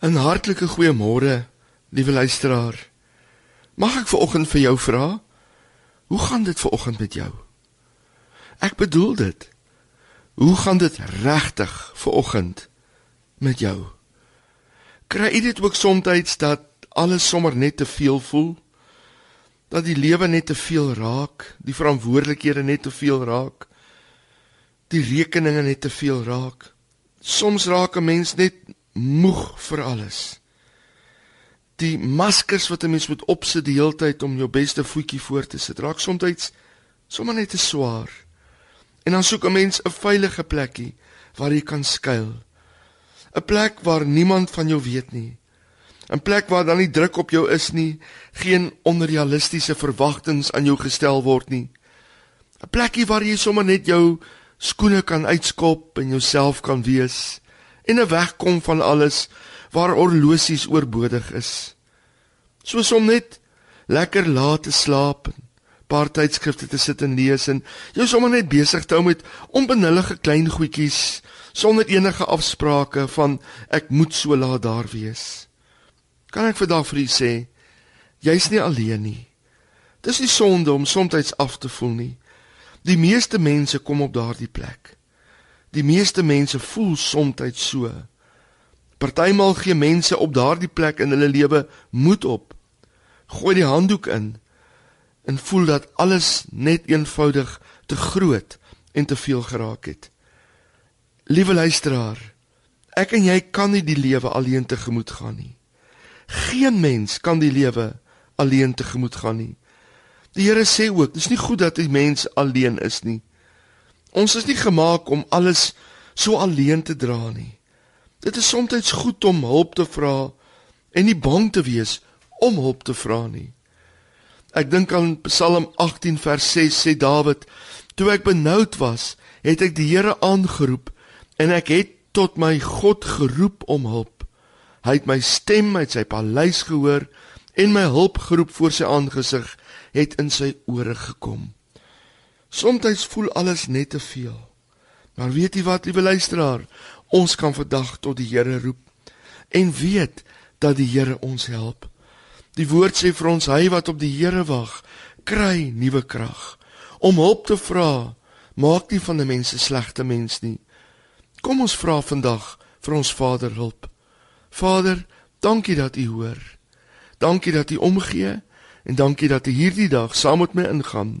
'n Hartlike goeiemôre, liewe luisteraar. Mag ek vanoggend vir jou vra, hoe gaan dit vanoggend met jou? Ek bedoel dit. Hoe gaan dit regtig vanoggend met jou? Kry jy dit ook soms dat alles sommer net te veel voel? Dat die lewe net te veel raak, die verantwoordelikhede net te veel raak, die rekeninge net te veel raak. Soms raak 'n mens net moeg vir alles. Die maskers wat 'n mens moet opsit die hele tyd om jou beste voetjie voor te sit, raak soms sommer net te swaar. En dan soek 'n mens 'n veilige plekkie waar jy kan skuil. 'n Plek waar niemand van jou weet nie. 'n Plek waar dan nie druk op jou is nie, geen onrealistiese verwagtinge aan jou gestel word nie. 'n Plekkie waar jy sommer net jou skoene kan uitskop en jouself kan wees en 'n wegkom van alles waar orlosies oorbodig is. Soos om net lekker laat te slaap, paar tydskrifte te sit en lees en jou sommer net besig te hou met onbenullige klein goedjies sonder enige afsprake van ek moet so laat daar wees. Kan ek vandag vir u sê, jy's nie alleen nie. Dis nie sonde om soms af te voel nie. Die meeste mense kom op daardie plek. Die meeste mense voel soms so. Partymal gee mense op daardie plek in hulle lewe moed op. Gooi die handdoek in en voel dat alles net eenvoudig te groot en te veel geraak het. Liewe luisteraar, ek en jy kan nie die lewe alleen tegemoet gaan nie. Geen mens kan die lewe alleen tegemoet gaan nie. Die Here sê ook, dis nie goed dat 'n mens alleen is nie. Ons is nie gemaak om alles so alleen te dra nie. Dit is soms goed om hulp te vra en nie bang te wees om hulp te vra nie. Ek dink aan Psalm 18 vers 6 sê Dawid: "Toe ek benoud was, het ek die Here aangeroep en ek het tot my God geroep om hulp. Hy het my stem uit sy paleis gehoor en my hulp geroep voor sy aangesig het in sy ore gekom." Somstyds voel alles net te veel. Maar weet jy wat, liewe luisteraar, ons kan vandag tot die Here roep en weet dat die Here ons help. Die woord sê vir ons hy wat op die Here wag, kry nuwe krag. Om hulp te vra, maak nie van 'n mens 'n slegte mens nie. Kom ons vra vandag vir ons Vader hulp. Vader, dankie dat U hoor. Dankie dat U omgee en dankie dat U hierdie dag saam met my ingaan